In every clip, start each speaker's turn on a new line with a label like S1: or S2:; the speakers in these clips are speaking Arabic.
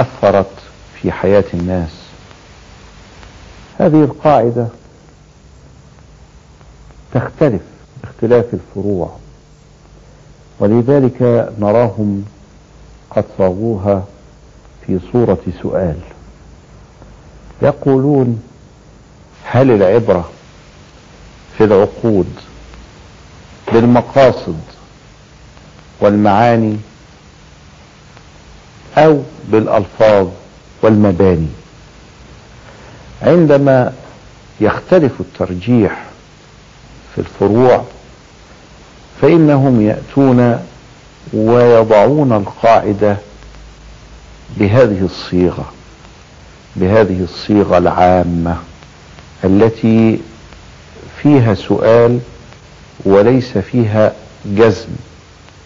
S1: أثرت في حياة الناس. هذه القاعدة تختلف باختلاف الفروع ولذلك نراهم قد صاغوها في صورة سؤال. يقولون هل العبرة في العقود بالمقاصد والمعاني أو بالألفاظ والمباني. عندما يختلف الترجيح في الفروع فإنهم يأتون ويضعون القاعدة بهذه الصيغة بهذه الصيغة العامة التي فيها سؤال وليس فيها جزم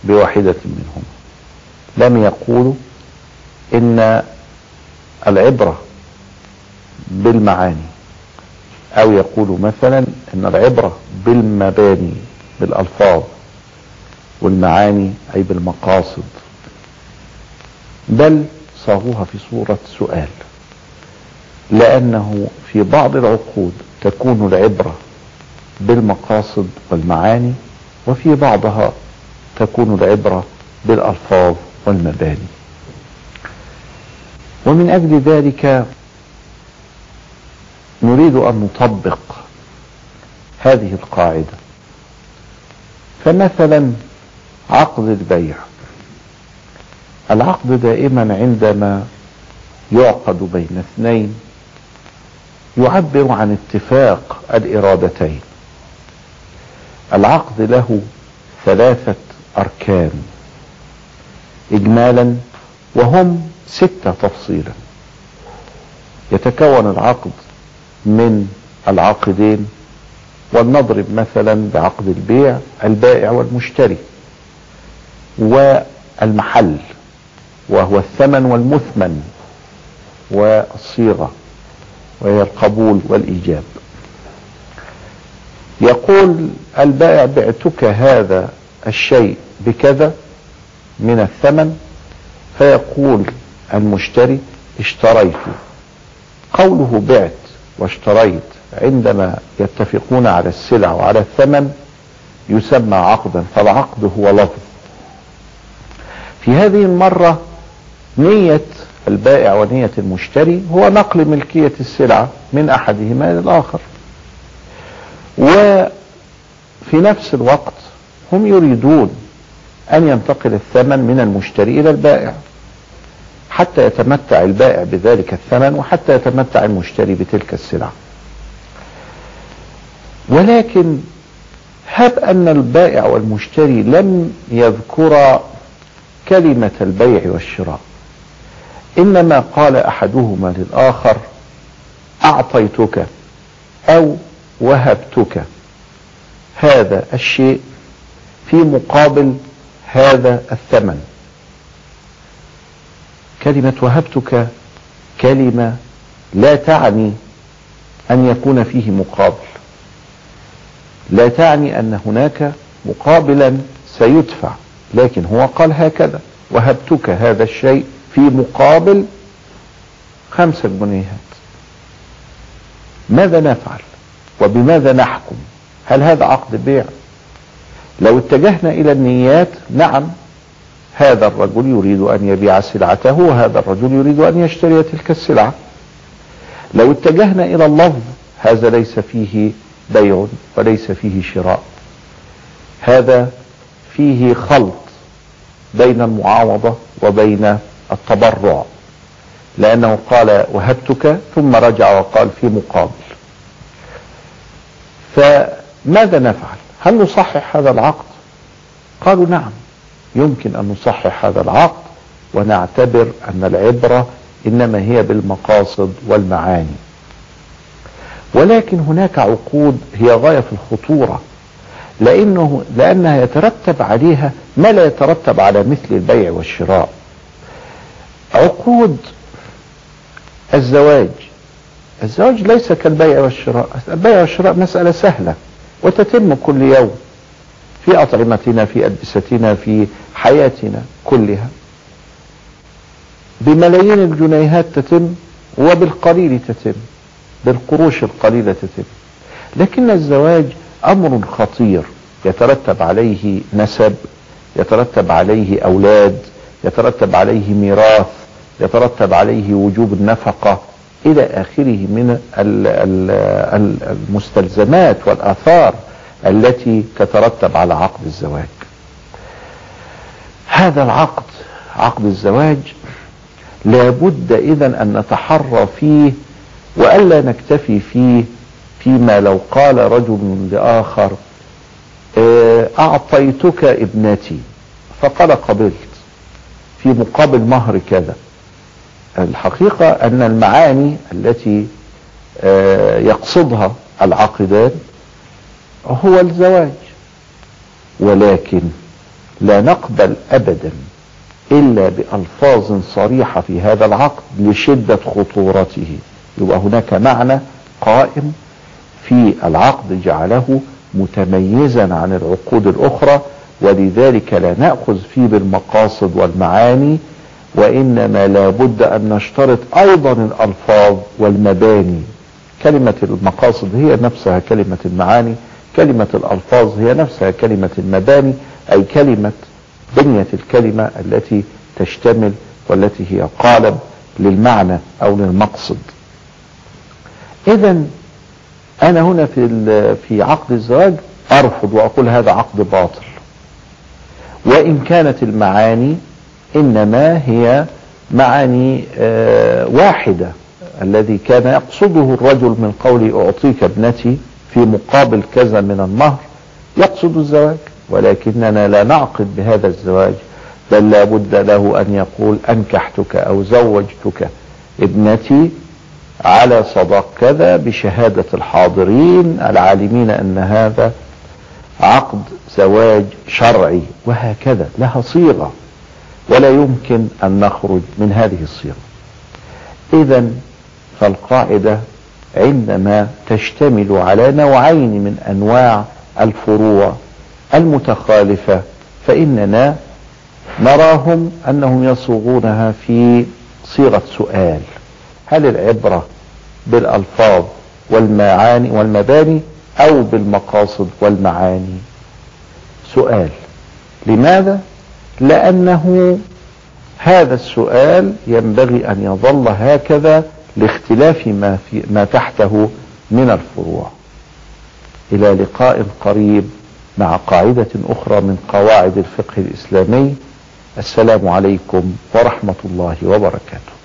S1: بواحدة منهما. لم يقولوا إن العبرة بالمعاني أو يقولوا مثلا إن العبرة بالمباني بالألفاظ والمعاني أي بالمقاصد. بل صاغوها في صورة سؤال. لأنه في بعض العقود تكون العبرة بالمقاصد والمعاني وفي بعضها تكون العبرة بالألفاظ والمباني. ومن أجل ذلك نريد أن نطبق هذه القاعدة. فمثلا عقد البيع. العقد دائما عندما يعقد بين اثنين يعبر عن اتفاق الإرادتين. العقد له ثلاثة أركان إجمالا وهم ستة تفصيلا. يتكون العقد من العاقدين ولنضرب مثلا بعقد البيع البائع والمشتري والمحل وهو الثمن والمثمن والصيغة وهي القبول والإيجاب. يقول البائع بعتك هذا الشيء بكذا من الثمن؟ فيقول المشتري اشتريت. قوله بعت واشتريت عندما يتفقون على السلع وعلى الثمن يسمى عقدا فالعقد هو لفظ. في هذه المرة نية البائع ونية المشتري هو نقل ملكية السلعة من أحدهما إلى الآخر. وفي نفس الوقت هم يريدون أن ينتقل الثمن من المشتري إلى البائع. حتى يتمتع البائع بذلك الثمن وحتى يتمتع المشتري بتلك السلعة. ولكن هب أن البائع والمشتري لم يذكرا كلمة البيع والشراء. إنما قال أحدهما للآخر أعطيتك أو وهبتك. هذا الشيء في مقابل هذا الثمن. كلمة وهبتك كلمة لا تعني أن يكون فيه مقابل. لا تعني أن هناك مقابلا سيدفع لكن هو قال هكذا وهبتك هذا الشيء في مقابل خمسة جنيهات ماذا نفعل؟ وبماذا نحكم؟ هل هذا عقد بيع؟ لو اتجهنا إلى النيات نعم هذا الرجل يريد أن يبيع سلعته وهذا الرجل يريد أن يشتري تلك السلعة. لو اتجهنا إلى اللفظ هذا ليس فيه بيع وليس فيه شراء. هذا فيه خلط بين المعاوضة وبين التبرع. لأنه قال وهبتك ثم رجع وقال في مقابل. فماذا نفعل؟ هل نصحح هذا العقد؟ قالوا نعم. يمكن أن نصحح هذا العقد ونعتبر أن العبرة إنما هي بالمقاصد والمعاني. ولكن هناك عقود هي غاية في الخطورة لأنه لأنها يترتب عليها ما لا يترتب على مثل البيع والشراء. عقود الزواج. الزواج ليس كالبيع والشراء. البيع والشراء مسألة سهلة وتتم كل يوم. في أطعمتنا في ألبستنا في حياتنا كلها. بملايين الجنيهات تتم وبالقليل تتم بالقروش القليلة تتم. لكن الزواج أمر خطير يترتب عليه نسب يترتب عليه أولاد يترتب عليه ميراث يترتب عليه وجوب النفقة إلى آخره من المستلزمات والآثار. التي تترتب على عقد الزواج. هذا العقد عقد الزواج لابد إذا أن نتحرى فيه وألا نكتفي فيه فيما لو قال رجل لآخر آه، أعطيتك ابنتي فقال قبلت في مقابل مهر كذا. الحقيقة أن المعاني التي آه، يقصدها العاقدان هو الزواج. ولكن لا نقبل أبدا إلا بألفاظ صريحة في هذا العقد لشدة خطورته. يبقى هناك معنى قائم في العقد جعله متميزا عن العقود الأخرى ولذلك لا نأخذ فيه بالمقاصد والمعاني وإنما لابد أن نشترط أيضا الألفاظ والمباني. كلمة المقاصد هي نفسها كلمة المعاني كلمة الألفاظ هي نفسها كلمة المباني أي كلمة بنية الكلمة التي تشتمل والتي هي قالب للمعنى أو للمقصد. إذا أنا هنا في في عقد الزواج أرفض وأقول هذا عقد باطل. وإن كانت المعاني إنما هي معاني آه، واحدة الذي كان يقصده الرجل من قول أعطيك ابنتي في مقابل كذا من النهر يقصد الزواج ولكننا لا نعقد بهذا الزواج بل لا بد له أن يقول أنكحتك أو زوجتك ابنتي على صداق كذا بشهادة الحاضرين العالمين أن هذا عقد زواج شرعي وهكذا لها صيغة ولا يمكن أن نخرج من هذه الصيغة. إذا فالقاعدة عندما تشتمل على نوعين من أنواع الفروع المتخالفة فإننا نراهم أنهم يصوغونها في صيغة سؤال. هل العبرة بالألفاظ والمعاني والمباني أو بالمقاصد والمعاني؟ سؤال. لماذا؟ لأنه هذا السؤال ينبغي أن يظل هكذا لاختلاف ما, في ما تحته من الفروع. إلى لقاء قريب مع قاعدة أخرى من قواعد الفقه الإسلامي. السلام عليكم ورحمة الله وبركاته.